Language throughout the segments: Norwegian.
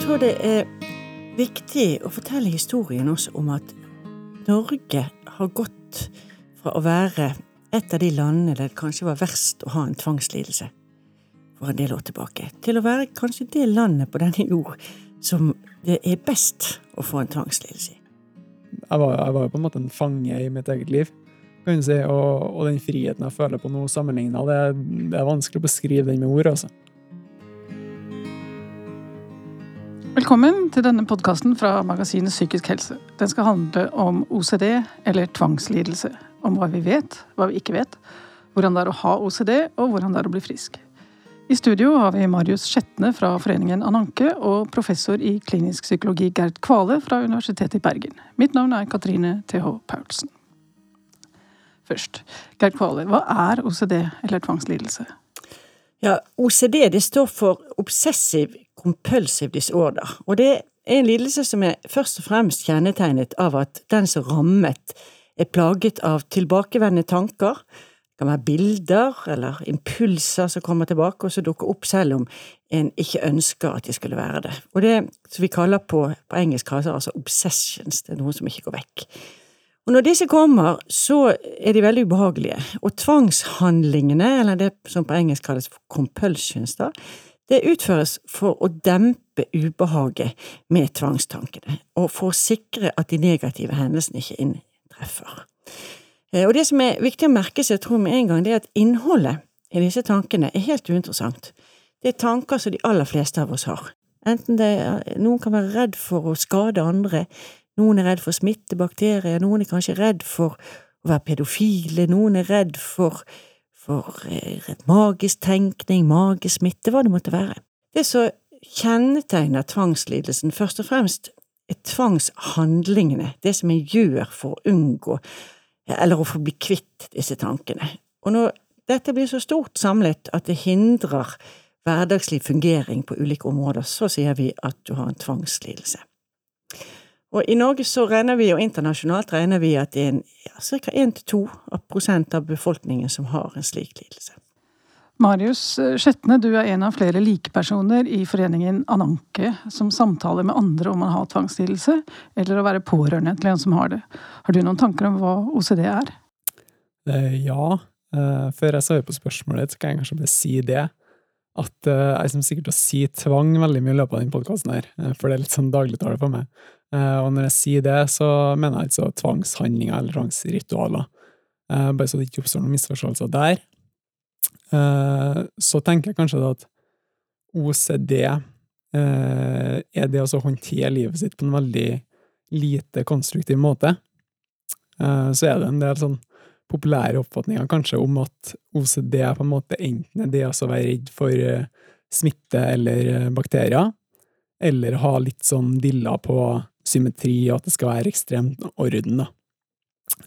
jeg tror det er viktig å fortelle historien også om at Norge har gått fra å være et av de landene der det kanskje var verst å ha en tvangslidelse for en del år tilbake, til å være kanskje det landet på denne jord som det er best å få en tvangslidelse i. Jeg var, jeg var jo på en måte en fange i mitt eget liv, kan du si, og, og den friheten jeg føler på noe sammenligna, det, det, er vanskelig å beskrive den med ord, altså. Velkommen til denne podkasten fra magasinet Psykisk helse. Den skal handle om OCD, eller tvangslidelse. Om hva vi vet, hva vi ikke vet, hvordan det er å ha OCD, og hvordan det er å bli frisk. I studio har vi Marius Skjetne fra Foreningen Ananke og professor i klinisk psykologi Gerd Kvale fra Universitetet i Bergen. Mitt navn er Katrine TH Paulsen. Først, Gerd Kvale, hva er OCD, eller tvangslidelse? Ja, OCD det står for Obsessive compulsive disorder, og det er en lidelse som er først og fremst kjennetegnet av at den som rammet, er plaget av tilbakevendende tanker, det kan være bilder eller impulser som kommer tilbake og som dukker opp selv om en ikke ønsker at de skulle være det. Og det som vi kaller på, på engelsk altså obsessions, det er noe som ikke går vekk. Og når disse kommer, så er de veldig ubehagelige, og tvangshandlingene, eller det som på engelsk kalles for compulsions, da, det utføres for å dempe ubehaget med tvangstankene, og for å sikre at de negative hendelsene ikke inntreffer. Eh, og det som er viktig å merke seg, tror jeg med en gang, det er at innholdet i disse tankene er helt uinteressant. Det er tanker som de aller fleste av oss har. Enten det er, noen kan være redd for å skade andre, noen er redd for å smitte bakterier, noen er kanskje redd for å være pedofile, noen er redd for, for redd magisk tenkning, magesmitte, hva det måtte være. Det som kjennetegner tvangslidelsen, først og fremst, er tvangshandlingene, det som en gjør for å unngå eller å få bli kvitt disse tankene. Og når dette blir så stort samlet at det hindrer hverdagslig fungering på ulike områder, så sier vi at du har en tvangslidelse. Og i Norge så regner vi, og internasjonalt regner vi at det er ja, ca. 1-2 prosent av befolkningen som har en slik lidelse. Marius Skjetne, du er en av flere likepersoner i foreningen Ananke, som samtaler med andre om å ha tvangslidelse, eller å være pårørende til en som har det. Har du noen tanker om hva OCD er? Eh, ja. Eh, før jeg svarer på spørsmålet ditt, kan jeg kanskje bare si det. At eh, jeg kommer sikkert til å si tvang veldig mye i løpet av denne podkasten her, for det er litt sånn dagligtale for meg. Eh, og når jeg sier det, så mener jeg altså tvangshandlinger eller tvangsritualer. Eh, bare så det ikke oppstår noen misforståelser der. Eh, så tenker jeg kanskje at OCD er det å håndtere livet sitt på en veldig lite konstruktiv måte. Så er det en del sånn populære oppfatninger kanskje om at OCD på en måte enten er det å være redd for smitte eller bakterier, eller ha litt sånn dilla på symmetri, og at det skal være ekstremt orden, da.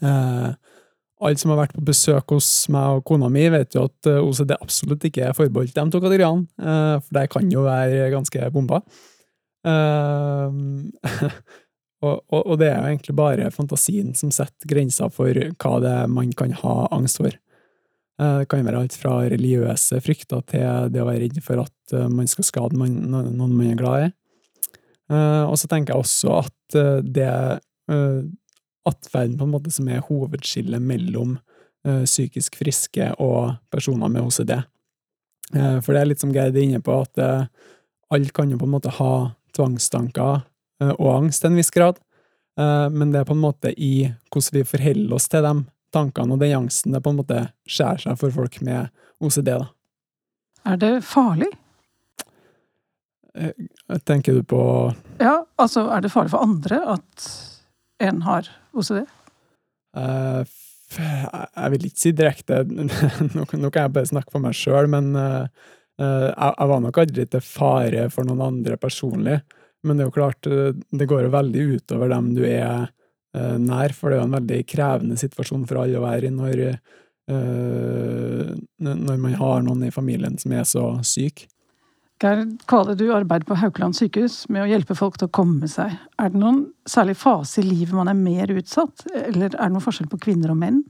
Eh, alle som har vært på besøk hos meg og kona mi, vet jo at eh, OCD absolutt ikke er forbeholdt de to kategoriene, eh, for det kan jo være ganske bomba. Eh, og, og, og, det er jo egentlig bare fantasien som setter grenser for hva det er man kan ha angst for. Eh, det kan være alt fra religiøse frykter til det å være redd for at eh, man skal skade noen man er glad i. Uh, og så tenker jeg også at uh, det uh, atferden på en måte som er hovedskillet mellom psykisk friske og personer med OCD. for det er litt som Geir er inne på, at alle kan jo på en måte ha tvangstanker og angst til en viss grad, men det er på en måte i hvordan vi forholder oss til de tankene og den angsten det på en måte skjærer seg for folk med OCD. da. Er det farlig? Eh, tenker du på Ja, altså, er det farlig for andre at en har OCD? Uh, jeg vil ikke si direkte Nå, kan jeg bare snakke for meg sjøl, men uh, jeg, var nok aldri til fare for noen andre personlig. Men det er jo klart, det går jo veldig utover dem du er uh, nær, for det er jo en veldig krevende situasjon for alle å være i når, når man har noen i familien som er så syk. Gerd Kvale, du arbeider på Haukeland sykehus med å hjelpe folk til å komme seg. Er det noen særlig fase i livet man er mer utsatt, eller er det noen forskjell på kvinner og menn?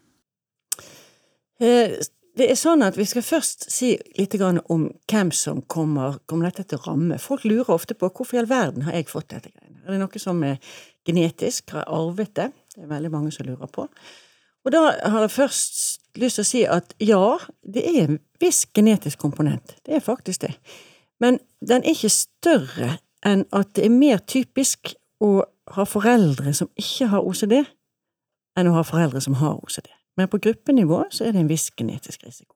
Eh, det er sånn at vi skal først si litt om hvem som kommer, kommer dette til å ramme. Folk lurer ofte på hvorfor i all verden har jeg fått dette greiene. Er det noe som er genetisk, har jeg arvet det? Det er veldig mange som lurer på. Og da har jeg først lyst til å si at ja, det er en viss genetisk komponent. Det er faktisk det. Men den er ikke større enn at det er mer typisk å ha foreldre som ikke har OCD, enn å ha foreldre som har OCD. Men på gruppenivå så er det en viss genetisk risiko.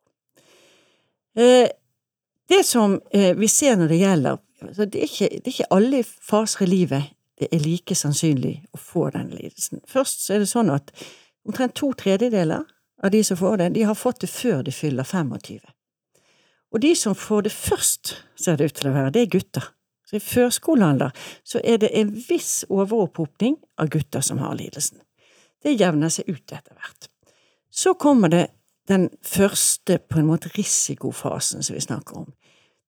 Eh, det som eh, vi ser når det gjelder det, er ikke, det er ikke alle faser i livet det er like sannsynlig å få den lidelsen. Først så er det sånn at omtrent to tredjedeler av de som får det, de har fått det før de fyller 25. Og de som får det først, ser det ut til å være, det er gutter. Så i førskolealder så er det en viss overopphopning av gutter som har lidelsen. Det jevner seg ut etter hvert. Så kommer det den første, på en måte, risikofasen som vi snakker om.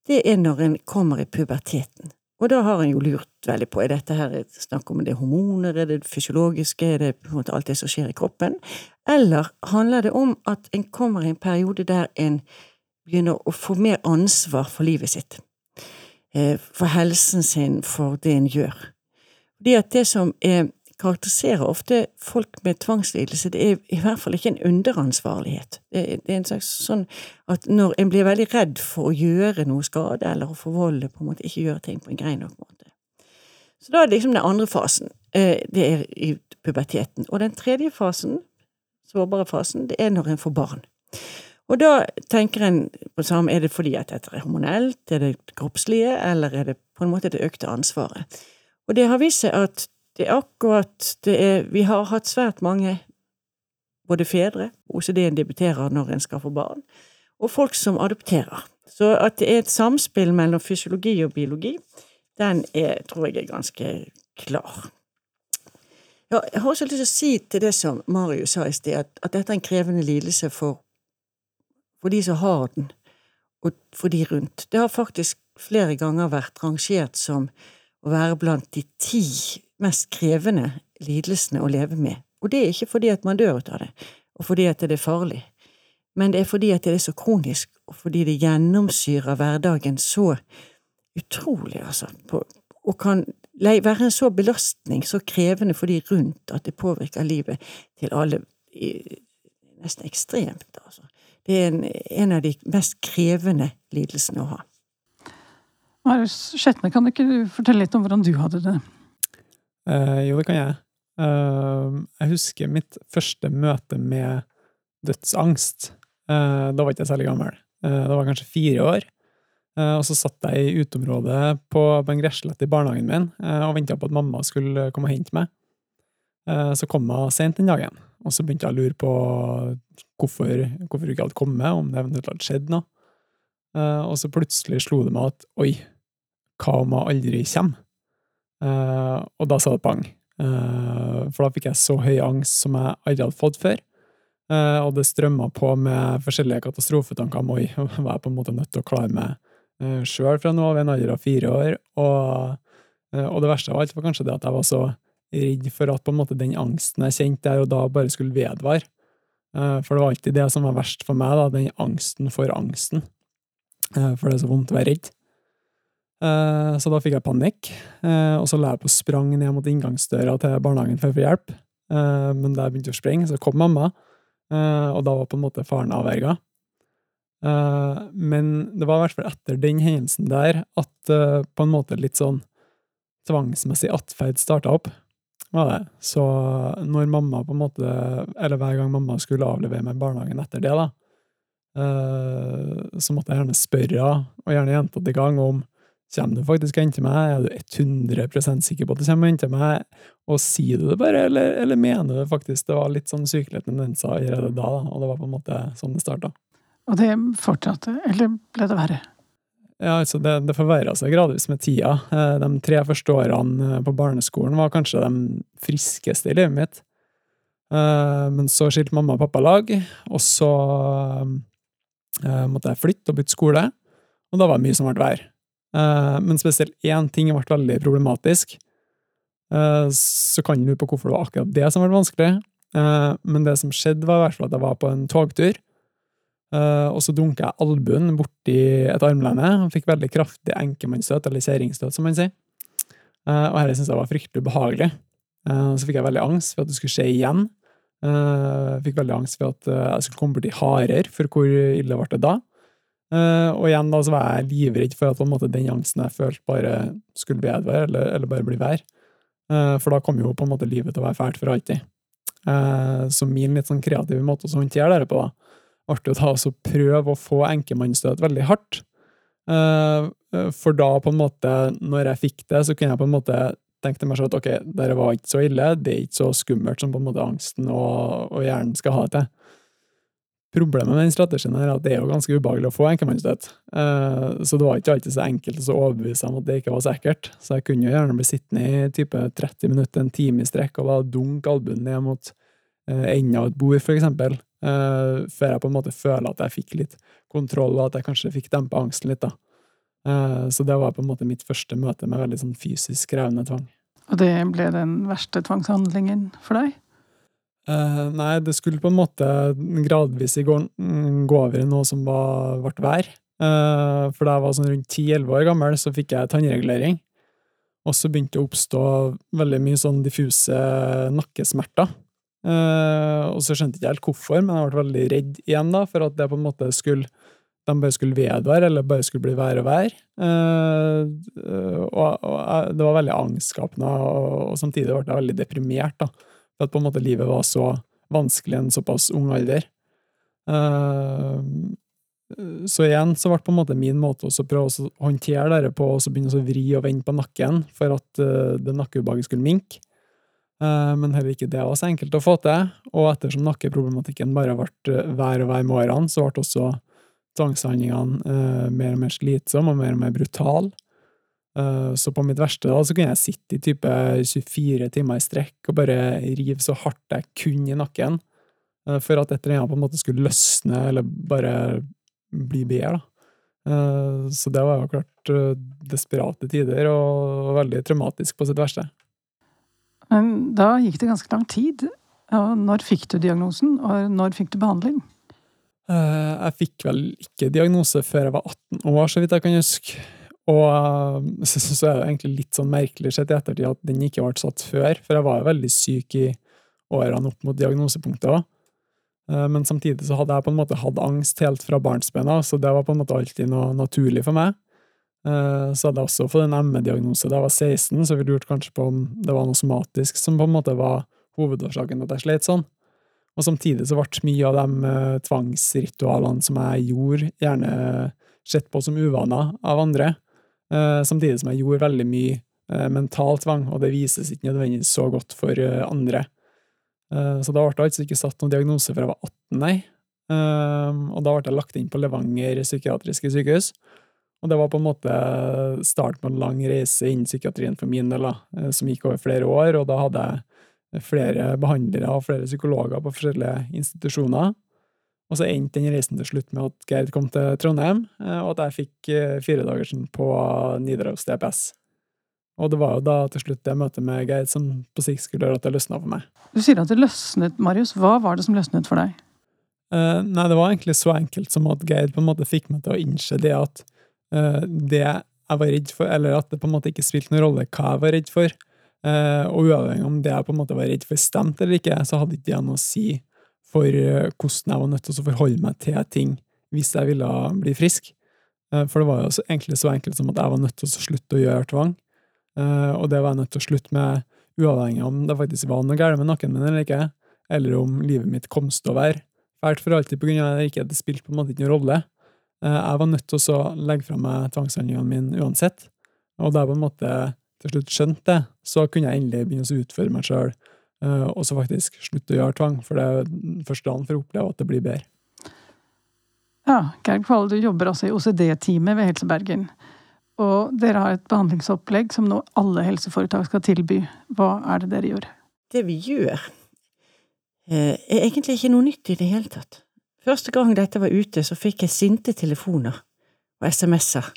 Det er når en kommer i puberteten. Og da har en jo lurt veldig på, er dette her snakk om det hormoner, er det fysiologiske, er det på en måte alt det som skjer i kroppen, eller handler det om at en kommer i en periode der en begynner å få mer ansvar for livet sitt, eh, for helsen sin, for det en gjør? Fordi at det som er karakteriserer ofte folk med tvangslidelse, det er i hvert fall ikke en underansvarlighet. Det er, en slags sånn at når en blir veldig redd for å gjøre noe skade, eller å forvolde, på en måte ikke gjøre ting på en grei nok måte. Så da er det liksom den andre fasen. Eh, det er i puberteten. Og den tredje fasen, sårbare fasen, det er når en får barn. Og da tenker en på samme, er det fordi at dette er hormonelt, er det kroppslige, eller er det på en måte det økte ansvaret? Og det har vist seg at det er akkurat det er Vi har hatt svært mange, både fedre, OCD-en debuterer når en skal få barn, og folk som adopterer. Så at det er et samspill mellom fysiologi og biologi, den er, tror jeg er ganske klar. Jeg har også lyst til å si til det som Marius sa i sted, at, at dette er en krevende lidelse for, for de som har den, og for de rundt. Det har faktisk flere ganger vært rangert som å være blant de ti mest krevende lidelsene å leve med. Og det er ikke fordi at man dør ut av det, og fordi at det er farlig, men det er fordi at det er så kronisk, og fordi det gjennomsyrer hverdagen så utrolig, altså, på, og kan være en så belastning, så krevende for de rundt, at det påvirker livet til alle nesten ekstremt, altså. Det er en, en av de mest krevende lidelsene å ha. Marius Skjetne, kan ikke du fortelle litt om hvordan du hadde det? Eh, jo, det kan jeg. Eh, jeg husker mitt første møte med dødsangst. Eh, da var ikke jeg særlig gammel. da var jeg kanskje fire år. og så satt jeg i uteområdet på, på en gresslett i barnehagen min og venta på at mamma skulle komme og hente meg. Så kom hun sent den dagen, og så begynte jeg å lure på hvorfor, hvorfor hun ikke hadde kommet, om det eventuelt hadde skjedd noe. og så plutselig slo det meg at oi, hva om hun aldri kommer? Uh, og da sa det pang. For da fikk jeg så høy angst som jeg aldri hadde fått før. Og det strømma på med forskjellige katastrofetanker om oi, var jeg på en måte nødt til å klare meg sjøl fra nå av, i en alder av fire år. Og, og, det verste av alt var kanskje det at jeg var så redd for at på en måte den angsten jeg kjente der og da, bare skulle vedvare. for det var alltid det som var verst for meg, da, den angsten for angsten. for det er så vondt å være redd. Eh, så da fikk jeg panikk, eh, og så la jeg på sprang ned mot inngangsdøra til barnehagen for å få hjelp. Eh, men da jeg begynte å springe, så kom mamma, og da var på en måte faren avverga. Men det var i hvert fall etter den hendelsen der at på en måte litt sånn tvangsmessig atferd starta opp. Var det. Så når mamma på en måte, eller hver gang mamma skulle avlevere meg i barnehagen etter det, da, så måtte jeg gjerne spørre, og gjerne gjentatte ganger, om Kommer du faktisk og henter meg? Er du 100% sikker på at du kommer og henter meg? Og sier du det bare, eller, eller mener du faktisk det var litt sånn sykelige tendenser allerede da, da, og det var på en måte sånn det starta? Og det fortsatte, eller ble det verre? Ja, altså det, det forverra seg gradvis med tida. Eh, de tre første årene på barneskolen var kanskje de friskeste i livet mitt. Eh, men så skilte mamma og pappa lag, og så eh, måtte jeg flytte og bytte skole, og da var det mye som ble. Eh, men spesielt én ting ble veldig problematisk. Eh, så kan du lure på hvorfor det var akkurat det som ble vanskelig. Eh, men det som skjedde, var i hvert fall at jeg var på en togtur. Uh, og så dunka jeg albuen borti et armlene og fikk veldig kraftig enkemannsstøt, eller kjerringstøt, som man sier. Uh, og dette syntes jeg var fryktelig ubehagelig. Uh, så fikk jeg veldig angst for at det skulle skje igjen. fikk veldig angst for at jeg skulle komme borti harer, for hvor ille ble det da? og igjen da så var jeg livredd for at på en måte den angsten jeg følte, bare skulle vedvare, eller, eller bare bli verre. for da kom jo på en måte livet til å være fælt for alltid. så min litt sånn kreative måte å håndtere det på, da, artig å ta og prøve å få enkemannsstøt veldig hardt. Eh, eh, for da, på en måte, når jeg fikk det, så kunne jeg på en måte tenke til meg selv at ok, dette var ikke så ille, det er ikke så skummelt som på en måte angsten og, og hjernen skal ha det til. Problemet med den strategien er at det er jo ganske ubehagelig å få enkeltmannsstøt. Uh, så det var ikke alltid så enkelt å overbevise om at det ikke var så ekkelt. Så jeg kunne jo gjerne bli sittende i type 30 minutter, en time i strekk, og da dunke albuen ned mot enden av et bord, for eksempel. Uh, før jeg på en måte føler at jeg fikk litt kontroll, og at jeg kanskje fikk dempa angsten litt. da. Uh, så det var på en måte mitt første møte med veldig sånn fysisk krevende tvang. Og det ble den verste tvangshandlingen for deg? Uh, nei, det skulle på en måte gradvis gå, gå over i noe som var, ble vær. for da jeg var sånn rundt 10-11 år gammel, så fikk jeg tannregulering. Og så begynte det å oppstå veldig mye sånn diffuse nakkesmerter. Uh, og så skjønte jeg ikke helt hvorfor, men jeg ble veldig redd igjen da, for at det på en måte skulle de bare skulle vedvare, eller bare skulle bli vær og vær. Uh, og, og, det var veldig angstskapende, og, og, samtidig ble jeg veldig deprimert, da, for at på en måte livet var så vanskelig i en såpass ung alder. Uh, så igjen så ble på en måte min måte å prøve å håndtere det på, så begynne å vri og vende på nakken for at det nakkeubehaget skulle minke. Eh, men heller ikke det var så enkelt å få til. Og ettersom nakkeproblematikken bare ble eh, hver og hver med årene, så ble også tvangshandlingene eh, mer og mer slitsomme og mer og mer brutale. Så på mitt verste da, så kunne jeg sitte i type 24 timer i strekk og bare rive så hardt jeg kunne i nakken, for at et eller annet på en måte skulle løsne eller bare bli bedre. da. Så det var jo klart desperate tider og veldig traumatisk på sitt verste. Men da gikk det ganske lang tid. Når fikk du diagnosen, og når fikk du behandling? Eh, jeg fikk vel ikke diagnose før jeg var 18 år, så vidt jeg kan huske. Og eh, så er det egentlig litt sånn merkelig sett i ettertid at den ikke ble satt før, for jeg var jo veldig syk i årene opp mot diagnosepunktet òg. Eh, men samtidig så hadde jeg på en måte hatt angst helt fra barnsben av, så det var på en måte alltid noe naturlig for meg. Eh, så hadde jeg også fått en ME-diagnose da jeg var 16, så vi lurte kanskje på om det var noe somatisk som på en måte var hovedårsaken at jeg slet sånn. Og samtidig så ble mye av de uh, tvangsritualene som jeg gjorde, gjerne sett på som uvaner av andre, uh, samtidig som jeg gjorde veldig mye mental tvang, og det vises ikke nødvendigvis så godt for andre. Så da ble det altså ikke satt noen diagnose før jeg var 18, nei. Og da ble jeg lagt inn på Levanger psykiatriske sykehus. Og det var på en måte starten på en lang reise innen psykiatrien for min del, da, eh, som gikk over flere år, og da hadde jeg flere behandlere og flere psykologer på forskjellige institusjoner. Og så endte den reisen til slutt med at Geir kom til Trondheim, eh, og at jeg fikk eh, firedagersen på Nidaros DPS. Og det var jo da til slutt det møtet med Geir som på sikt skulle gjøre at det løsna for meg. Du sier at det løsnet, Marius. Hva var det som løsnet for deg? Uh, nei, det var egentlig så enkelt som at Geir på en måte fikk meg til å innse det at det jeg var redd for, eller at det på en måte ikke spilte noen rolle hva jeg var redd for. Eh, og uavhengig om det jeg på en måte var redd for stemte eller ikke, så hadde ikke det noe å si for eh, hvordan jeg var nødt til å forholde meg til ting hvis jeg ville bli frisk. For det var jo egentlig så enkelt som at jeg var nødt til å slutte å gjøre tvang. Og det var jeg nødt til å slutte med, uavhengig om det faktisk var noe galt med nakken min eller ikke, eller om livet mitt kom til å være fælt for alltid på grunn av det ikke det spilte på en måte ikke noen rolle. Eh, jeg var nødt til å legge fra meg tvangshandlingene mine uansett. Og da jeg på en måte til slutt skjønte det, så kunne jeg endelig begynne å utføre meg sjøl, eh, og så faktisk slutte å gjøre tvang, for det er første dagen for å oppleve at det blir bedre. Ja, Geir Kvale, du jobber altså i OCD-teamet ved Helse Bergen. Og dere har et behandlingsopplegg som nå alle helseforetak skal tilby. Hva er det dere gjør? Det vi gjør, eh, er egentlig ikke noe nytt i det hele tatt. Første gang dette var ute, så fikk jeg sinte telefoner og SMS-er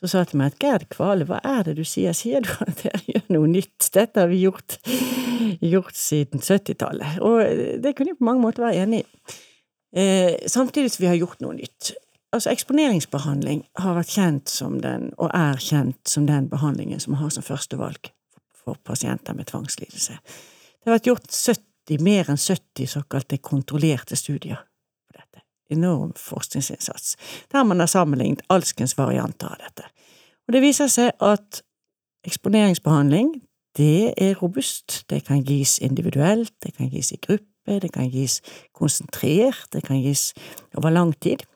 Så sa til meg at Gerd Kvale, hva er det du sier, sier du at jeg gjør noe nytt, dette har vi gjort, gjort siden 70-tallet, og det kunne jeg på mange måter være enig i. Eh, samtidig som vi har gjort noe nytt. Altså, eksponeringsbehandling har vært kjent som den, og er kjent som den behandlingen som har som førstevalg for pasienter med tvangslidelse. Det har vært gjort 70, mer enn 70 såkalte kontrollerte studier. Enorm forskningsinnsats, der man har sammenlignet alskens varianter av dette. Og det viser seg at eksponeringsbehandling, det er robust. Det kan gis individuelt, det kan gis i gruppe, det kan gis konsentrert, det kan gis over lang tid.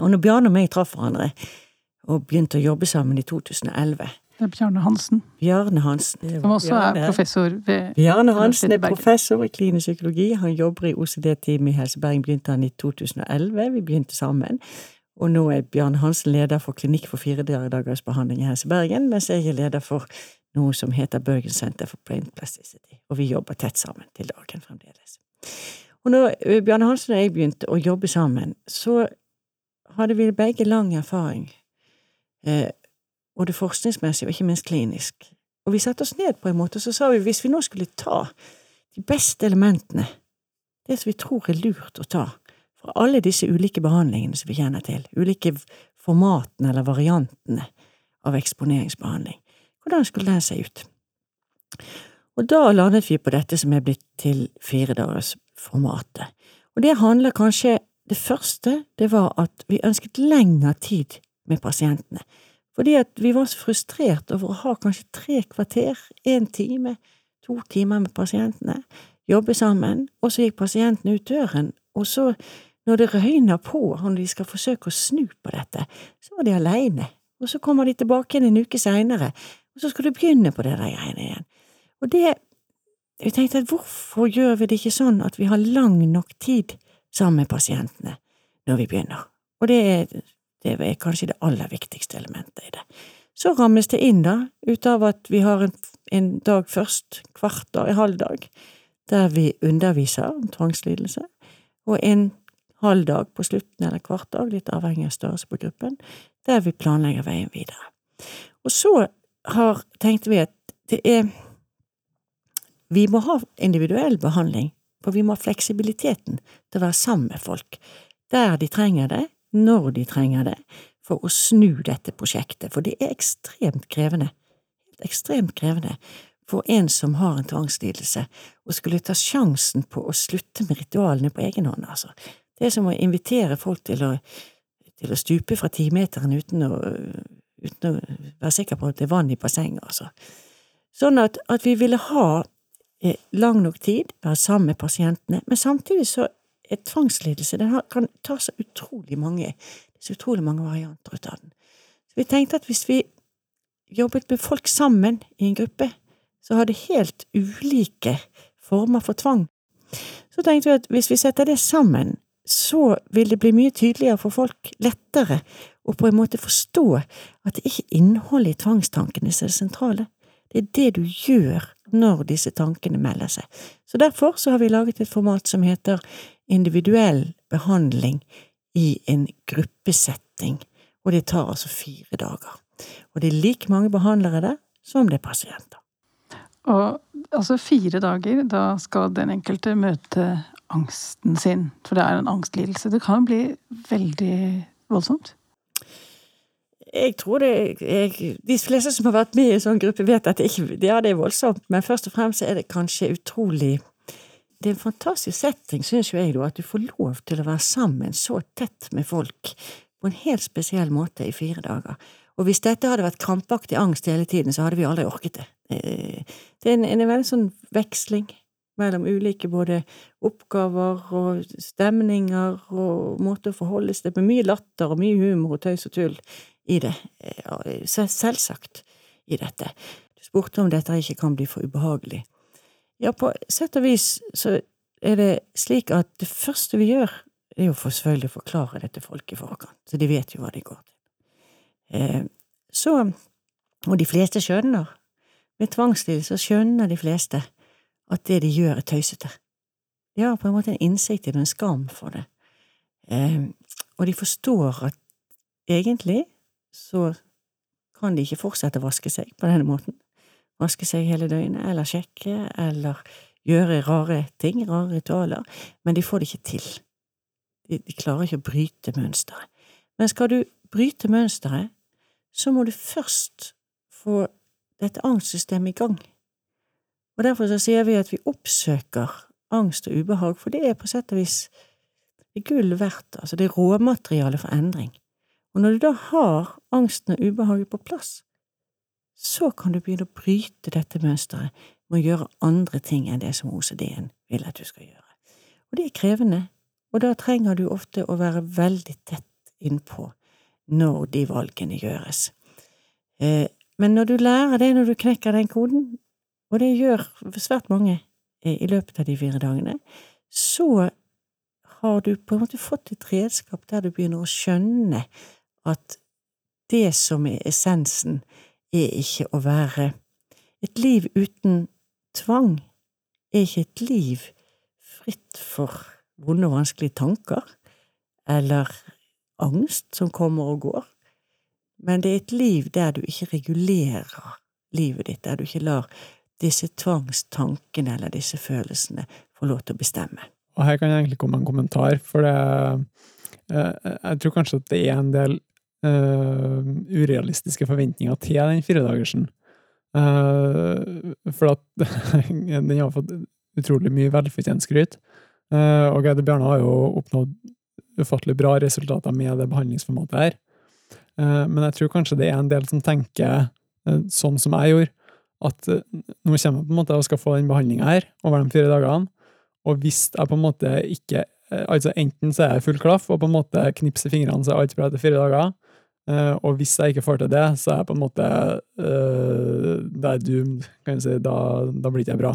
Og når Bjarne og meg traff hverandre og begynte å jobbe sammen i 2011 Det er Bjarne Hansen. Bjarne Hansen. Som også Bjarne. er professor ved Bjarne Hansen er professor i klinisk psykologi. Han jobber i OCD-teamet i Helse Bergen. Begynte han i 2011. Vi begynte sammen. Og nå er Bjarne Hansen leder for Klinikk for fire dagers behandling i Helse Bergen, mens jeg er leder for noe som heter Bergen Center for Brain Plasticity. Og vi jobber tett sammen til dagen fremdeles. Og når Bjarne Hansen og jeg begynte å jobbe sammen, så hadde vi begge lang erfaring, eh, både forskningsmessig og ikke minst klinisk. Og vi satte oss ned på en måte, og så sa vi hvis vi nå skulle ta de beste elementene, det som vi tror er lurt å ta, fra alle disse ulike behandlingene som vi kjenner til, ulike formatene eller variantene av eksponeringsbehandling, hvordan skulle den se ut? Og da landet vi på dette som er blitt til firedagersformatet. Og det handler kanskje det første, det var at vi ønsket lengre tid med pasientene, fordi at vi var så frustrert over å ha kanskje tre kvarter, én time, to timer med pasientene, jobbe sammen, og så gikk pasienten ut døren, og så, når det røyner på, og de skal forsøke å snu på dette, så var de aleine, og så kommer de tilbake igjen en uke seinere, og så skal du begynne på det der greiene igjen. Og det, jeg tenkte at hvorfor gjør vi det ikke sånn at vi har lang nok tid sammen med pasientene når vi begynner. Og det er, det er kanskje det aller viktigste elementet i det. Så rammes det inn, da, ut av at vi har en, en dag først, kvart dag, en halv dag, der vi underviser om tvangslidelse, og en halv dag på slutten, eller kvart dag, litt avhengig av størrelse på gruppen, der vi planlegger veien videre. Og så har, tenkte vi at det er Vi må ha individuell behandling for vi må ha fleksibiliteten til å være sammen med folk, der de trenger det, når de trenger det, for å snu dette prosjektet, for det er ekstremt krevende, ekstremt krevende for en som har en tvangslidelse, å skulle ta sjansen på å slutte med ritualene på egen hånd, altså. Det er som å invitere folk til å, til å stupe fra timeteren uten å, uten å være sikker på at det er vann i bassenget, altså. Sånn at, at vi ville ha Eh, lang nok tid, være sammen med pasientene, men samtidig så er tvangslidelse den kan ta så utrolig mange så utrolig mange varianter ut av den. Så vi tenkte at hvis vi jobbet med folk sammen i en gruppe, så hadde helt ulike former for tvang. Så tenkte vi at hvis vi setter det sammen, så vil det bli mye tydeligere for folk, lettere, å på en måte forstå at det ikke er innholdet i tvangstankene som er det sentrale. Det er det du gjør når disse tankene melder seg. Så derfor så har vi laget et format som heter individuell behandling i en gruppesetting, og det tar altså fire dager. Og det er like mange behandlere der som det er pasienter. Og altså fire dager, da skal den enkelte møte angsten sin, for det er en angstlidelse. Det kan bli veldig voldsomt? jeg tror det jeg, De fleste som har vært med i en sånn gruppe, vet at det ikke ja, det er voldsomt, men først og fremst er det kanskje utrolig Det er en fantastisk setting, syns jo jeg, da, at du får lov til å være sammen så tett med folk på en helt spesiell måte i fire dager. Og hvis dette hadde vært krampaktig angst hele tiden, så hadde vi aldri orket det. Det er en, en veldig sånn veksling mellom ulike både oppgaver og stemninger og måter å forholde seg til, med mye latter og mye humor og tøys og tull i det, selvsagt i dette. Du spurte om dette ikke kan bli for ubehagelig. Ja, på sett og vis så er det slik at det første vi gjør, er jo selvfølgelig å forklare det til folk i forkant, så de vet jo hva de går til. Eh, så, og de fleste skjønner, med tvangsstil så skjønner de fleste at det de gjør er tøysete. De har på en måte en innsikt i det, en skam for det, eh, og de forstår at egentlig så kan de ikke fortsette å vaske seg på denne måten. Vaske seg hele døgnet, eller sjekke, eller gjøre rare ting, rare ritualer, men de får det ikke til. De, de klarer ikke å bryte mønsteret. Men skal du bryte mønsteret, så må du først få dette angstsystemet i gang. Og derfor så sier vi at vi oppsøker angst og ubehag, for det er på sett og vis gull verdt, altså det er råmateriale for endring. Og når du da har angsten og ubehaget på plass, så kan du begynne å bryte dette mønsteret med å gjøre andre ting enn det som OCD-en vil at du skal gjøre. Og det er krevende, og da trenger du ofte å være veldig tett innpå når de valgene gjøres. Eh, men når du lærer det, når du knekker den koden, og det gjør svært mange eh, i løpet av de fire dagene, så har du på en måte fått et redskap der du begynner å skjønne at det som er essensen, er ikke å være Et liv uten tvang er ikke et liv fritt for vonde og vanskelige tanker, eller angst som kommer og går, men det er et liv der du ikke regulerer livet ditt, der du ikke lar disse tvangstankene eller disse følelsene få lov til å bestemme. Og her kan jeg egentlig komme med en kommentar, for det, eh, jeg tror kanskje at det er en del uh, urealistiske forventninger til den firedagersen. Uh, for at den har fått utrolig mye velfortjent skryt. Uh, og Geide Bjarne har jo oppnådd ufattelig bra resultater med det behandlingsformatet her. Uh, men jeg tror kanskje det er en del som tenker sånn som jeg gjorde, at nå kommer jeg på en måte og skal få den behandlinga her over de fire dagene, og hvis jeg på en måte ikke Altså enten så er jeg full klaff og på en måte knipser fingrene så er alt bra etter fire dager, Uh, og hvis jeg ikke får til det, så er jeg på en måte uh, Det er doomed, kan du si. Da, da blir ikke jeg bra.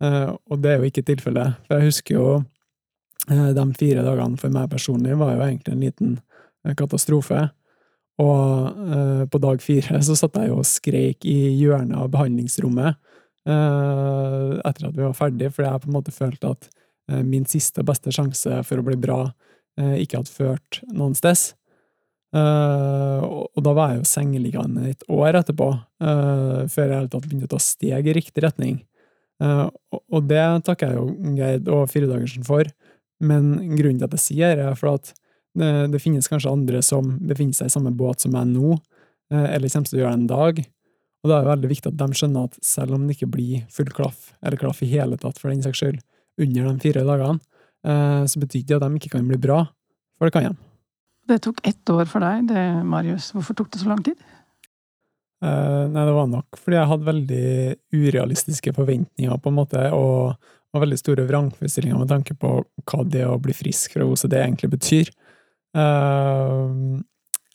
Uh, og det er jo ikke tilfellet. For jeg husker jo de fire dagene for meg personlig var jo egentlig en liten katastrofe. Og på dag fire så satt jeg jo og skreik i hjørnet av behandlingsrommet etter at vi var ferdig, fordi jeg på en måte følte at min siste beste sjanse for å bli bra ikke hadde ført noen sted. Uh, og, da var jeg jo sengeliggende et år etterpå, før jeg tatt begynte å ta steg i riktig retning. Og, det takker jeg jo Geir og Firedagersen for, men grunnen til at jeg sier det, er for at det, det, finnes kanskje andre som befinner seg i samme båt som meg nå, eller kommer til å gjøre det en dag. Og da er det veldig viktig at de skjønner at selv om det ikke blir full klaff, eller klaff i hele tatt for den saks skyld, under de fire dagene, så betyr ikke det at de ikke kan bli bra, for det kan de. Det tok ett år for deg, det, Marius. Hvorfor tok det så lang tid? Uh, nei, det var nok fordi jeg hadde veldig urealistiske forventninger, på en måte, og, og veldig store vrangforestillinger med tanke på hva det å bli frisk fra OCD egentlig betyr. Uh,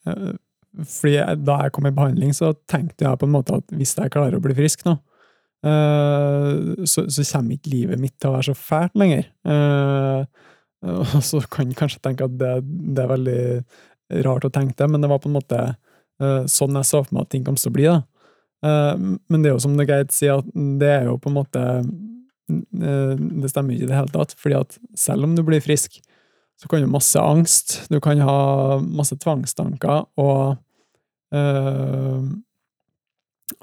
uh, fordi jeg, da jeg kom i behandling, så tenkte jeg på en måte at hvis jeg klarer å bli frisk nå, så, så, kommer ikke livet mitt til å være så fælt lenger. Uh, og så kan jeg kanskje tenke at det, det, er veldig rart å tenke det, men det var på en måte uh, sånn jeg så for meg at ting kom til å bli. da. Men det er jo som det Geit sier, at det er jo på en måte Det stemmer ikke i det hele tatt, fordi at selv om du blir frisk, så kan du ha masse angst, du kan ha masse tvangstanker, og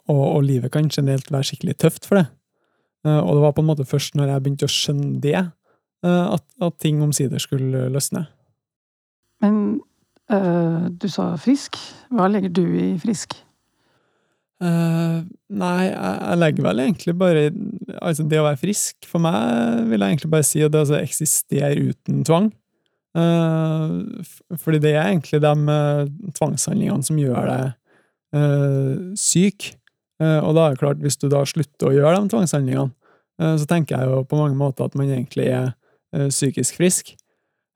og, og, livet kan generelt være skikkelig tøft for det. og det var på en måte først når jeg begynte å skjønne det, Eh, at, at ting omsider skulle løsne. Men øh, du sa frisk. Hva legger du i frisk? Uh, nei, jeg, jeg, legger vel egentlig bare Altså, det å være frisk for meg vil jeg egentlig bare si at det altså eksisterer uten tvang. Uh, fordi det er egentlig de uh, tvangshandlingene som gjør deg syk. og da er det klart, hvis du da slutter å gjøre de tvangshandlingene, så tenker jeg jo på mange måter at man egentlig er Eh, psykisk frisk.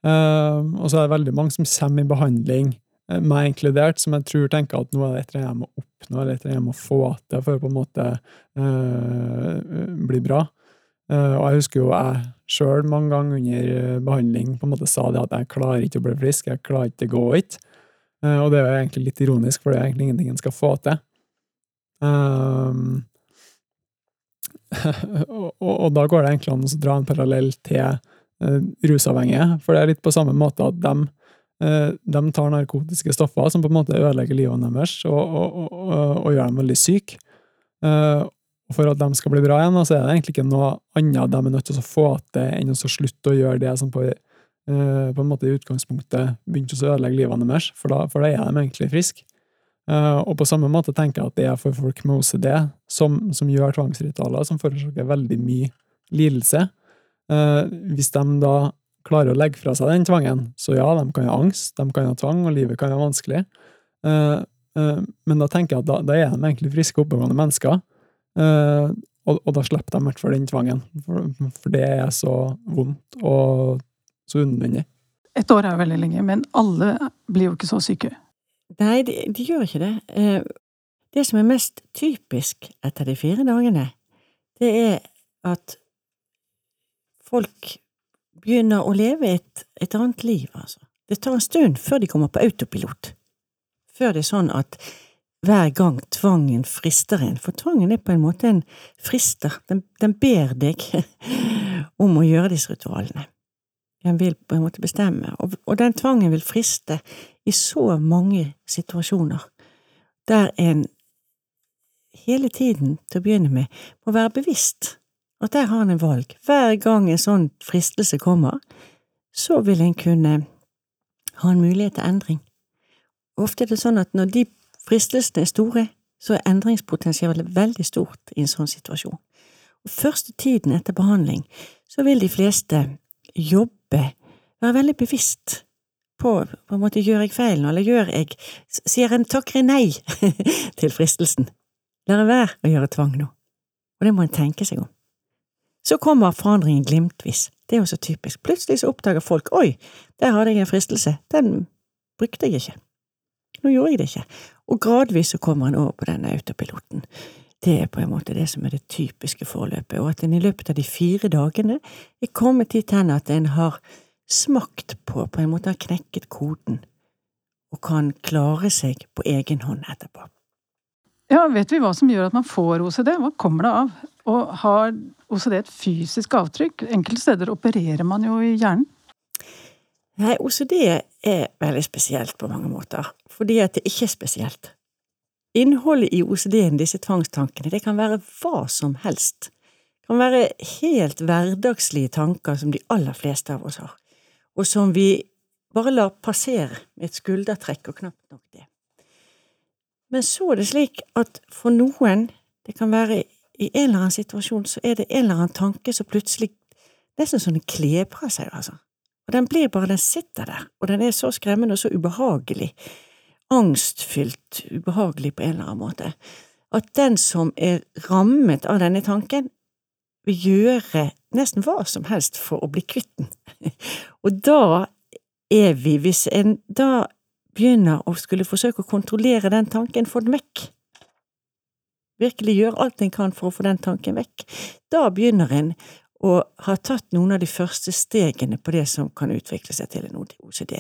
Eh, og så er det veldig mange som kommer i behandling, eh, meg inkludert, som jeg tror tenker at nå er det et eller annet jeg må oppnå, eller et eller annet jeg må få til for å på en måte bli bra. og jeg husker jo jeg sjøl mange ganger under behandling på en måte sa det at jeg klarer ikke å bli frisk, jeg klarer ikke å gå hit. Og det er jo egentlig litt ironisk, for det er egentlig ingenting en skal få til. Um, og, og, da går det egentlig an å dra en parallell til uh, rusavhengige. For det er litt på samme måte at de, uh, de tar narkotiske stoffer som på en måte ødelegger livet deres og, og, og, gjør dem veldig syke. Uh, og for at de skal bli bra igjen, så er det egentlig ikke noe annet de er nødt til å få til enn å slutte å gjøre det som på eh, på en måte i utgangspunktet begynte å ødelegge livene deres, for da, for da er de egentlig friske. Uh, og på samme måte tenker jeg at det er for folk med OCD, som, som gjør tvangsritualer, som forårsaker veldig mye lidelse. Uh, hvis de da klarer å legge fra seg den tvangen, så ja, de kan ha angst, de kan ha tvang, og livet kan være vanskelig. Men da tenker jeg at da, da er de egentlig friske, oppegående mennesker. Og, og, da slipper de i hvert fall den tvangen, for, for, det er så vondt og så unødvendig. Et år er veldig lenge, men alle blir jo ikke så syke. Nei, de, de, gjør ikke det. Eh, det som er mest typisk etter de fire dagene, det er at folk begynner å leve et, et annet liv, altså. Det tar en stund før de kommer på autopilot. Før det er sånn at hver gang tvangen frister en, for tvangen er på en måte en frister, den, den ber deg om å gjøre disse ritualene. Den vil på en måte bestemme, og, og den tvangen vil friste i så mange situasjoner der en hele tiden, til å begynne med, må være bevisst at der har en en valg. Hver gang en sånn fristelse kommer, så vil en kunne ha en mulighet til endring. Ofte er det sånn at når de fristelsene er store, så er endringspotensialet veldig stort i en sånn situasjon. Og første tiden etter behandling så vil de fleste jobbe, være veldig bevisst på på en måte gjør jeg feil nå, eller gjør jeg Sier en takker nei til fristelsen? Lar jeg være å gjøre tvang nå? Og det må en tenke seg om. Så kommer forandringen glimtvis, det er jo så typisk. Plutselig så oppdager folk oi, der hadde jeg en fristelse, den brukte jeg ikke. Nå gjorde jeg det ikke. Og gradvis så kommer en over på denne autopiloten. Det er på en måte det som er det typiske forløpet, og at en i løpet av de fire dagene er kommet dit hen at en har smakt på, på en måte har knekket koden, og kan klare seg på egen hånd etterpå. Ja, Vet vi hva som gjør at man får OCD? Hva kommer det av? Og har OCD et fysisk avtrykk? Enkelte steder opererer man jo i hjernen. Nei, OCD er veldig spesielt på mange måter, fordi at det ikke er spesielt. Innholdet i OCD-en, disse tvangstankene, det kan være hva som helst. Det kan være helt hverdagslige tanker som de aller fleste av oss har og som vi bare lar passere med et skuldertrekk og knapt nok det. Men så er det slik at for noen, det kan være i en eller annen situasjon, så er det en eller annen tanke som plutselig nesten sånn klebrer seg, altså. Og den blir bare, den sitter der, og den er så skremmende og så ubehagelig, angstfylt ubehagelig på en eller annen måte, at den som er rammet av denne tanken, vil gjøre nesten hva som helst for å bli kvitt den. Og da er vi, hvis en da begynner å skulle forsøke å kontrollere den tanken, få den vekk, virkelig gjøre alt en kan for å få den tanken vekk, da begynner en å ha tatt noen av de første stegene på det som kan utvikle seg til en OCD.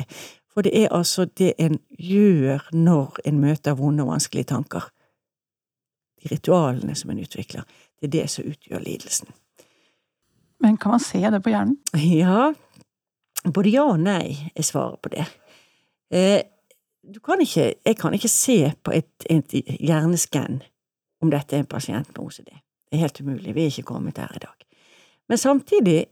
For det er altså det en gjør når en møter vonde og vanskelige tanker. De ritualene som en utvikler, det er det som utgjør lidelsen. Men kan man se det på hjernen? Ja, både ja og nei er svaret på det. Eh, du kan ikke, jeg kan ikke se på et, et hjerneskann om dette er en pasient med OCD. Det er helt umulig, vi er ikke kommet der i dag. Men samtidig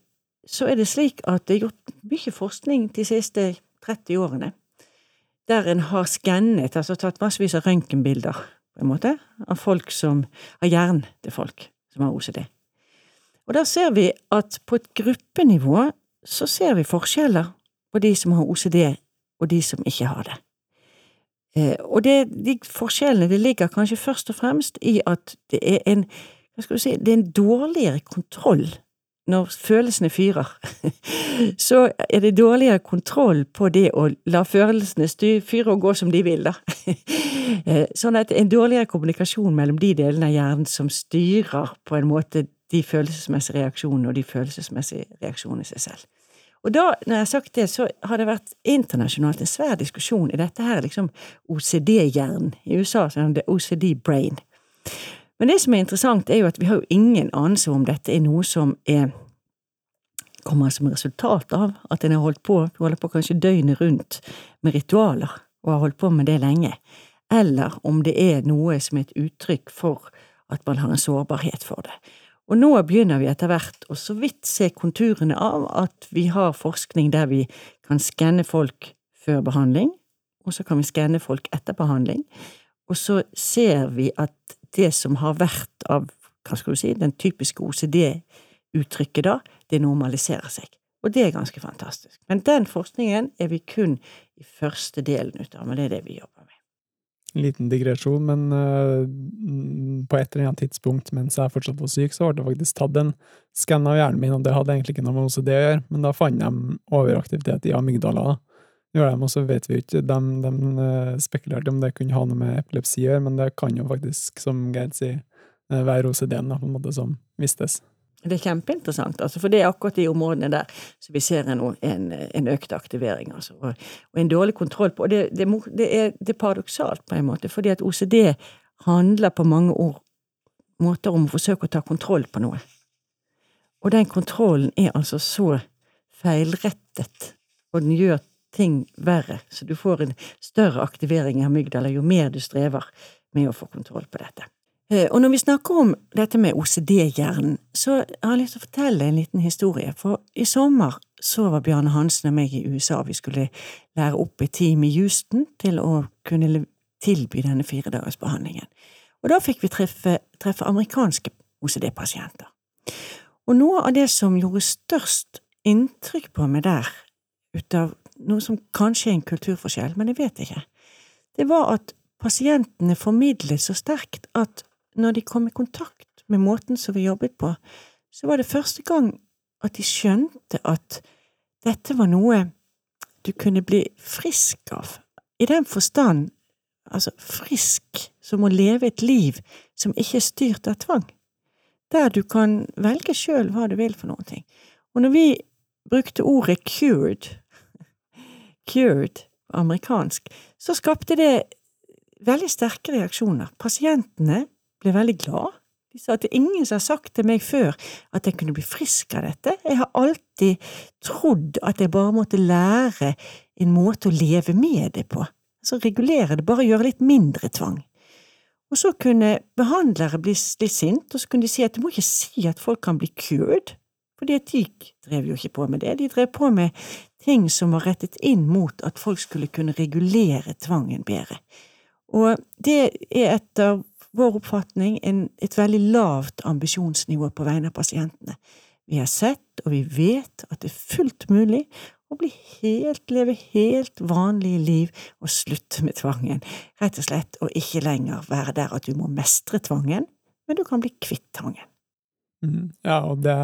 så er det slik at det er gjort mye forskning de siste 30 årene, der en har skannet, altså tatt massevis av røntgenbilder, på en måte, av folk som, har hjernen til folk som har OCD. Og da ser vi at på et gruppenivå så ser vi forskjeller på de som har OCD og de som ikke har det. Eh, og det, de forskjellene det ligger kanskje først og fremst i at det er en, hva skal du si, det er en dårligere kontroll når følelsene fyrer. Så er det dårligere kontroll på det å la følelsene fyre og gå som de vil, da. Eh, sånn at en dårligere kommunikasjon mellom de delene av hjernen som styrer på en måte de følelsesmessige reaksjonene og de følelsesmessige reaksjonene i seg selv. Og da, når jeg har sagt det, så har det vært internasjonalt en svær diskusjon i dette her liksom OCD-hjernen. I USA så det OCD-brain. Men det som er interessant, er jo at vi har jo ingen anelse om dette er noe som er kommer som resultat av at en har holdt på, holder på kanskje døgnet rundt med ritualer, og har holdt på med det lenge, eller om det er noe som er et uttrykk for at man har en sårbarhet for det. Og nå begynner vi etter hvert å så vidt se konturene av at vi har forskning der vi kan skanne folk før behandling, og så kan vi skanne folk etter behandling, og så ser vi at det som har vært av, hva skal du si, den typiske OCD-uttrykket da, det normaliserer seg. Og det er ganske fantastisk. Men den forskningen er vi kun i første delen ut av, men det er det vi jobber med. En liten digresjon, men uh, på et eller annet tidspunkt mens jeg fortsatt var syk, så ble det faktisk tatt en skann av hjernen min, og det hadde egentlig ikke noe med OCD å gjøre, men da fant de overaktivitet i amygdala. Gjør de, og så vet vi ikke, de, de uh, spekulerte om det kunne ha noe med epilepsi å gjøre, men det kan jo faktisk, som Geir sier, uh, være OCD-en på en måte som vistes. Det er kjempeinteressant, altså, for det er akkurat de områdene der så vi ser en, en, en økt aktivering. Altså, og, og, en dårlig kontroll på Og det, det, det, er, er, paradoksalt, på en måte, fordi at OCD handler på mange ord, måter om å forsøke å ta kontroll på noe. Og den kontrollen er altså så feilrettet, og den gjør ting verre, så du får en større aktivering i amygdala jo mer du strever med å få kontroll på dette. Eh, og når vi snakker om dette med OCD-hjernen, så har jeg lyst til å fortelle en liten historie. For i sommer så var Bjarne Hansen og meg i USA. Vi skulle lære opp et team i Houston til å kunne tilby denne firedagersbehandlingen. Og da fikk vi treffe, treffe amerikanske OCD-pasienter. Og noe av det som gjorde størst inntrykk på meg der, ut av noe som kanskje er en kulturforskjell, men jeg vet ikke, det var at pasientene formidlet så sterkt at når de kom i kontakt med måten som vi jobbet på, så var det første gang at de skjønte at dette var noe du kunne bli frisk av, i den forstand, altså frisk som å leve et liv som ikke er styrt av tvang, der du kan velge sjøl hva du vil for ting. Og når vi brukte ordet cured, cured amerikansk, så skapte det veldig sterke reaksjoner. Pasientene ble veldig glad. De sa at det er ingen som har sagt til meg før at jeg kunne bli frisk av dette. Jeg har alltid trodd at jeg bare måtte lære en måte å leve med det på. Altså regulere det, bare gjøre litt mindre tvang. Og så kunne behandlere bli litt sint, og så kunne de si at du må ikke si at folk kan bli cured, fordi at de drev jo ikke på med det, de drev på med ting som var rettet inn mot at folk skulle kunne regulere tvangen bedre. Og det er etter vår oppfatning en, et veldig lavt ambisjonsnivå på vegne av pasientene. Vi har sett, og vi vet, at det er fullt mulig å bli helt, leve helt vanlige liv og slutte med tvangen, rett og slett, å ikke lenger være der at du må mestre tvangen, men du kan bli kvitt tvangen. Mm, ja, og det,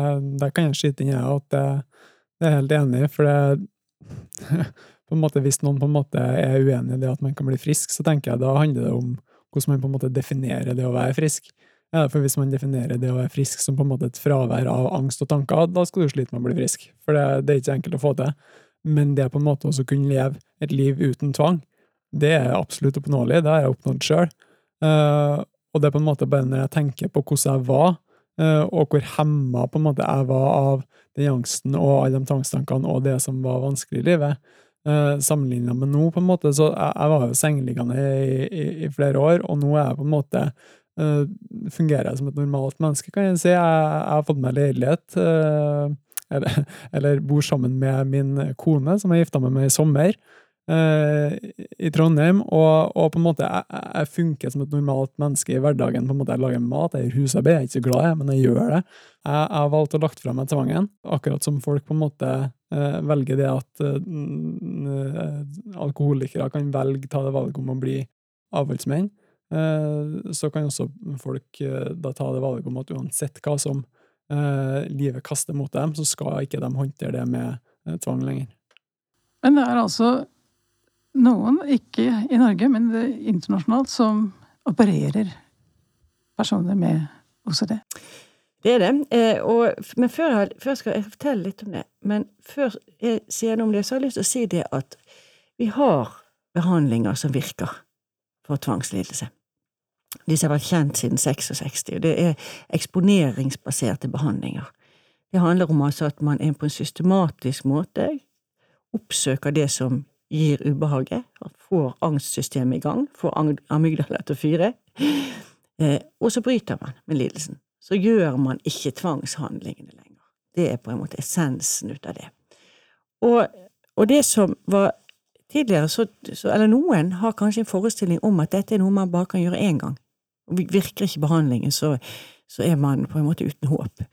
der kan jeg skyte inn at det, det er helt enig i, for det på en måte, Hvis noen på en måte er uenig i det at man kan bli frisk, så tenker jeg da handler det om hvordan man på en måte definerer det å være frisk. Ja, for hvis man definerer det å være frisk som på en måte et fravær av angst og tanker, da skal du slite med å bli frisk, for det, det er ikke enkelt å få til. Men det på en måte også kunne leve et liv uten tvang, det er absolutt oppnåelig, det har jeg oppnådd sjøl. Uh, eh, og det er på en måte bare når jeg tenker på hvordan jeg var, og hvor hemma på en måte jeg var av den angsten og alle de tvangstankene og det som var vanskelig i livet, eh, Sammenligna med nå, på en måte, så jeg var jo sengeliggende i, i, i, flere år, og nå er jeg på en måte uh, fungerer jeg som et normalt menneske, kan jeg si. Jeg, jeg har fått meg leilighet, uh, eller, eller, bor sammen med min kone, som jeg gifta meg med i sommer. Uh, i Trondheim, og, og, på en måte jeg, jeg, funker som et normalt menneske i hverdagen. på en måte Jeg lager mat, jeg gjør husarbeid, jeg er ikke så glad, jeg, men jeg gjør det. Jeg, har valgt å lagt fra meg tvangen, akkurat som folk på en måte eh, velger det at eh, alkoholikere kan velge, ta det valget om å bli avholdsmenn. så kan også folk da ta det valget om at uansett hva som livet kaster mot dem, så skal ikke de håndtere det med tvang lenger. Men det er altså noen, ikke i Norge, men internasjonalt, som opererer personer med OCD. Det er det. Eh, og, men før, før, skal jeg fortelle litt om det. Men før jeg sier noe om det, så har jeg lyst til å si det at vi har behandlinger som virker for tvangslidelse. Disse har vært kjent siden 66, og det er eksponeringsbaserte behandlinger. Det handler om altså at man på en systematisk måte oppsøker det som gir ubehaget, får angstsystemet i gang, får amygdala til å fyre, eh, og så bryter man med lidelsen. så gjør man ikke tvangshandlingene lenger. Det er på en måte essensen ut av det. Og, og det som var tidligere, så, så, eller noen har kanskje en forestilling om at dette er noe man bare kan gjøre én gang. Og virker ikke behandlingen, så, så er man på en måte uten håp.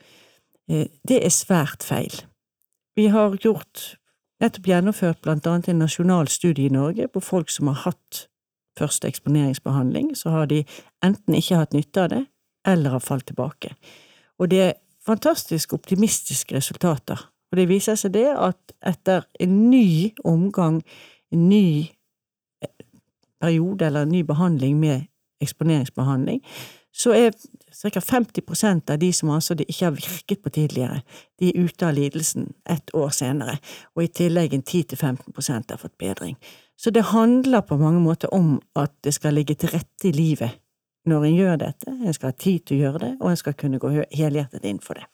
Eh, det er svært feil. Vi har gjort, nettopp gjennomført blant annet en nasjonal studie i Norge på folk som har hatt første eksponeringsbehandling, så har de enten ikke hatt nytte av det, eller har falt tilbake. Og det er fantastisk optimistiske resultater. Og det viser seg det at etter en ny omgang, en ny eh, periode eller en ny behandling med eksponeringsbehandling, så er ca. 50% av de som altså ikke har virket på tidligere, de er ute av lidelsen ett år senere, og i tillegg en 10–15% har fått bedring. Så det handler på mange måter om at det skal ligge til rette i livet når en gjør dette, en skal ha tid til å gjøre det, og en skal kunne gå helhjertet inn for det.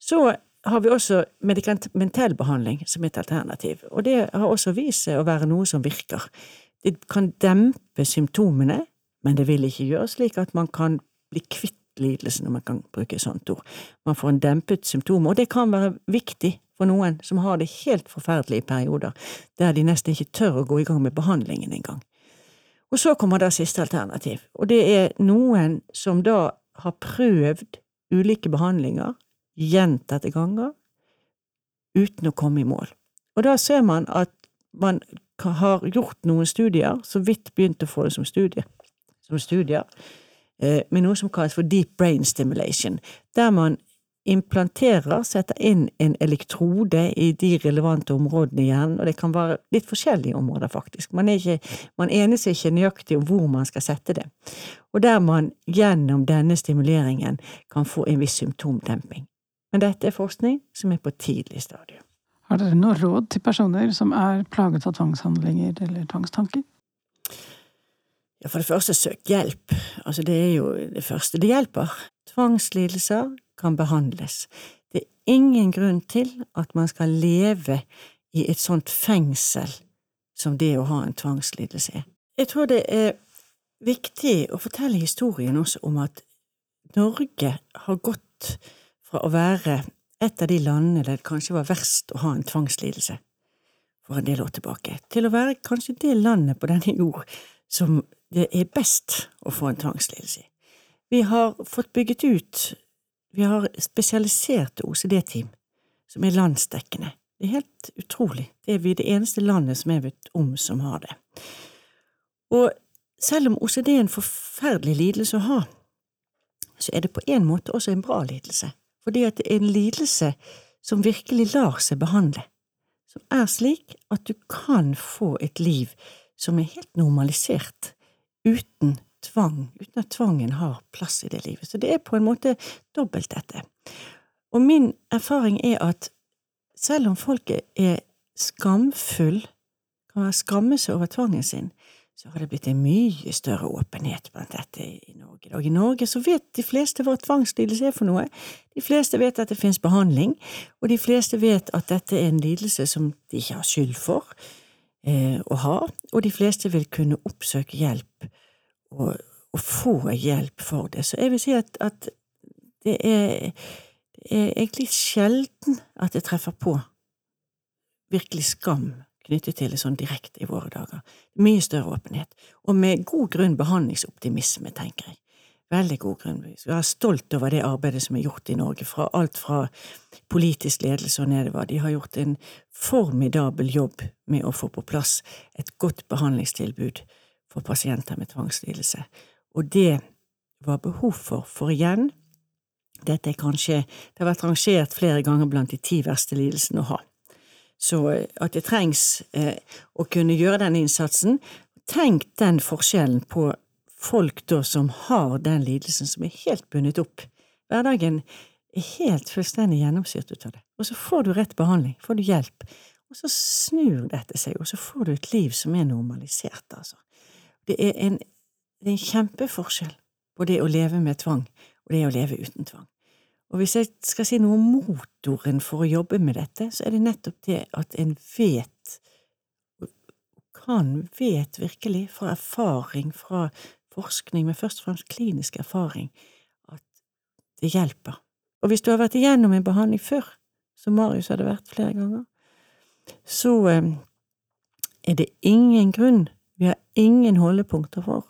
Så har vi også medikamentell behandling som et alternativ, og det har også vist seg å være noe som virker. Det kan dempe symptomene, men det vil ikke gjøre slik at man kan bli kvitt lidelsen, om man kan bruke et sånt ord. Man får en dempet symptom, og det kan være viktig for noen som har det helt forferdelig i perioder, der de nesten ikke tør å gå i gang med behandlingen engang. Og så kommer da siste alternativ, og det er noen som da har prøvd ulike behandlinger gjentatte ganger uten å komme i mål. Og da ser man at man har gjort noen studier, så vidt begynt å få det som, studie, som studier, eh, med noe som kalles for deep brain stimulation, der man implanterer, setter inn en elektrode i de relevante områdene i hjernen, og det kan være litt forskjellige områder, faktisk. Man, ikke, man enes ikke nøyaktig om hvor man skal sette det, og der man gjennom denne stimuleringen kan få en viss symptomdemping. Men dette er forskning som er på tidlig stadium. Har dere noe råd til personer som er plaget av tvangshandlinger eller tvangstanker? Ja, For det første, søk hjelp. Altså, det er jo det første. Det hjelper. Tvangslidelser kan behandles. Det er ingen grunn til at man skal leve i et sånt fengsel som det å ha en tvangslidelse er. Jeg tror det er viktig å fortelle historien også om at Norge har gått fra å være et av de landene der det kanskje var verst å ha en tvangslidelse for en del år tilbake, til å være kanskje det landet på denne jord som det er best å få en tvangslidelse i. Vi har fått bygget ut vi har spesialiserte OCD-team som er landsdekkende. Det er helt utrolig. Det er vi det eneste landet som jeg vet om som har det. Og selv om OCD er en forferdelig lidelse å ha, så er det på en måte også en bra lidelse, fordi at det er en lidelse som virkelig lar seg behandle, som er slik at du kan få et liv som er helt normalisert, uten tvang, uten at tvangen har plass i det livet. Så det er på en måte dobbelt dette. Og min erfaring er at selv om folk er skamfull, kan skamme seg over tvangen sin, så har det blitt en mye større åpenhet blant dette i Norge. Og i Norge så vet de fleste hva tvangslidelse er for noe. De fleste vet at det finnes behandling, og de fleste vet at dette er en lidelse som de ikke har skyld for å ha, og de fleste vil kunne oppsøke hjelp og, og få hjelp for det. Så jeg vil si at, at det, er, det er egentlig sjelden at det treffer på virkelig skam knyttet til det sånn direkte i våre dager. Mye større åpenhet, og med god grunn behandlingsoptimisme, tenker jeg. Veldig god grunn. Vi være stolt over det arbeidet som er gjort i Norge, fra alt fra politisk ledelse og nedover. De har gjort en formidabel jobb med å få på plass et godt behandlingstilbud for pasienter med tvangslidelse. Og det var behov for, for igjen, dette er kanskje, det har vært rangert flere ganger blant de ti verste lidelsene å ha. Så eh, at det trengs eh, å kunne gjøre den innsatsen, tenk den forskjellen på folk da som har den lidelsen som er helt bundet opp. Hverdagen er helt fullstendig gjennomsyrt ut av det. Og så får du rett behandling, får du hjelp, og så snur dette seg, og så får du et liv som er normalisert, altså. Det er en, det er en kjempeforskjell på det å leve med tvang og det å leve uten tvang. Og hvis jeg skal si noe om motoren for å jobbe med dette, så er det nettopp det at en vet, kan vet virkelig fra erfaring, fra forskning, men først og fremst klinisk erfaring, at det hjelper. Og hvis du har vært igjennom en behandling før, som Marius hadde vært flere ganger, så eh, er det ingen grunn, vi har ingen holdepunkter for,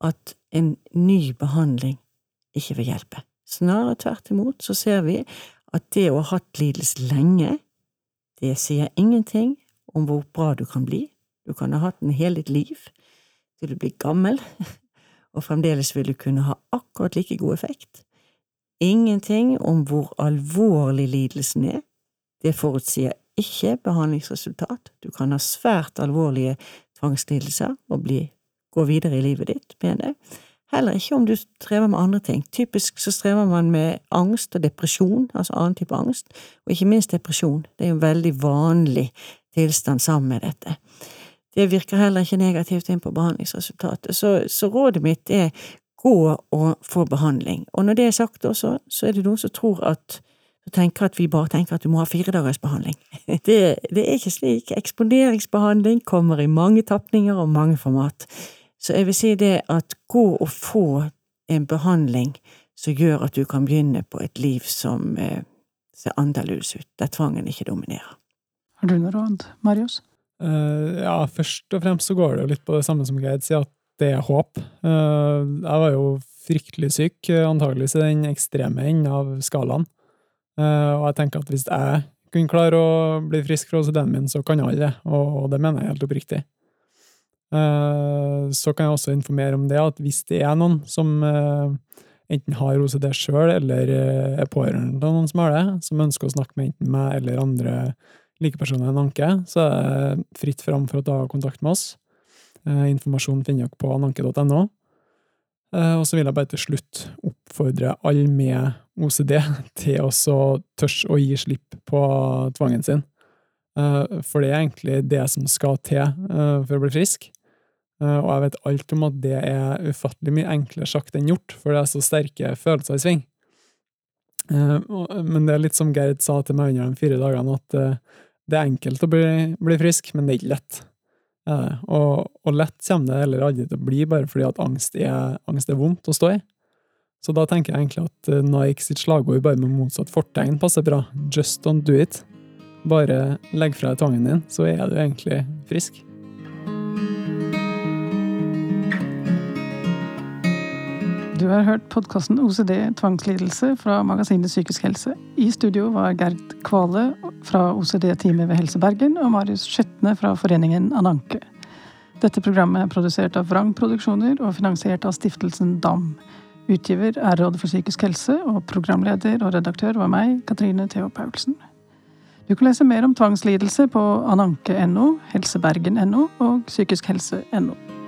at en ny behandling ikke vil hjelpe. Snarere tvert imot så ser vi at det å ha hatt lidelse lenge, det sier ingenting om hvor bra du kan bli. Du kan ha hatt den hele ditt liv til du blir gammel, og fremdeles vil du kunne ha akkurat like god effekt. Ingenting om hvor alvorlig lidelsen er. Det forutsier ikke behandlingsresultat. Du kan ha svært alvorlige tvangslidelser og bli, gå videre i livet ditt med det. Heller ikke om du strever med andre ting. Typisk så strever man med angst og depresjon, altså annen type angst, og ikke minst depresjon. Det er jo en veldig vanlig tilstand sammen med dette. Det virker heller ikke negativt inn på behandlingsresultatet, så, så rådet mitt er gå og få behandling. Og når det er sagt også, så er det noen som tror at tenker at vi bare tenker at du må ha fire dagers behandling. Det, det er ikke slik. Eksponeringsbehandling kommer i mange tapninger og mange format. Så jeg vil si det at gå og få en behandling som gjør at du kan begynne på et liv som eh, ser annerledes ut, der tvangen ikke dominerer. Har du noe råd, Marius? Uh, ja, først og fremst så går det jo litt på det samme som Geid sier, at det er håp. Uh, jeg var jo fryktelig syk, antageligvis i den ekstreme enden av skalaen. Uh, og jeg tenker at hvis jeg kunne klare å bli frisk fra OCD-en min, så kan alle det, og, det mener jeg helt oppriktig. Eh, så kan jeg også informere om det at hvis det er noen som eh, enten har OCD sjøl, eller eh, er pårørende til noen som har det, som ønsker å snakke med enten meg eller andre likepersoner enn Anke, så er det fritt fram for å ta kontakt med oss. Informasjon finner dere på ananke.no. Og så vil jeg bare til slutt oppfordre alle med OCD til å tørs å gi slipp på tvangen sin. For det er egentlig det som skal til for å bli frisk. Eh, og jeg vet alt om at det er ufattelig mye enklere sagt enn gjort, for det er så sterke følelser i sving. Eh, men det er litt som Gerd sa til meg under de fire dagene, at eh, det er enkelt å bli, bli frisk, men det er ikke lett. Og, og, lett kommer det heller aldri til å bli, bare fordi at angst er, angst er vondt å stå i. Så da tenker jeg egentlig at Nike sitt slagord bare med motsatt fortegn passer bra. Just don't do it. Bare legg fra deg tvangen din, så er du egentlig frisk. Du har hørt podkasten OCD tvangslidelse fra magasinet Psykisk helse. I studio var Gerd Kvale fra OCD-teamet ved Helse Bergen og Marius Skjetne fra foreningen Ananke. Dette programmet er produsert av Vrang Produksjoner og finansiert av stiftelsen DAM. Utgiver er Rådet for psykisk helse, og programleder og redaktør var meg, Katrine Theo Paulsen. Du kan lese mer om tvangslidelse på ananke.no, helsebergen.no og psykiskhelse.no.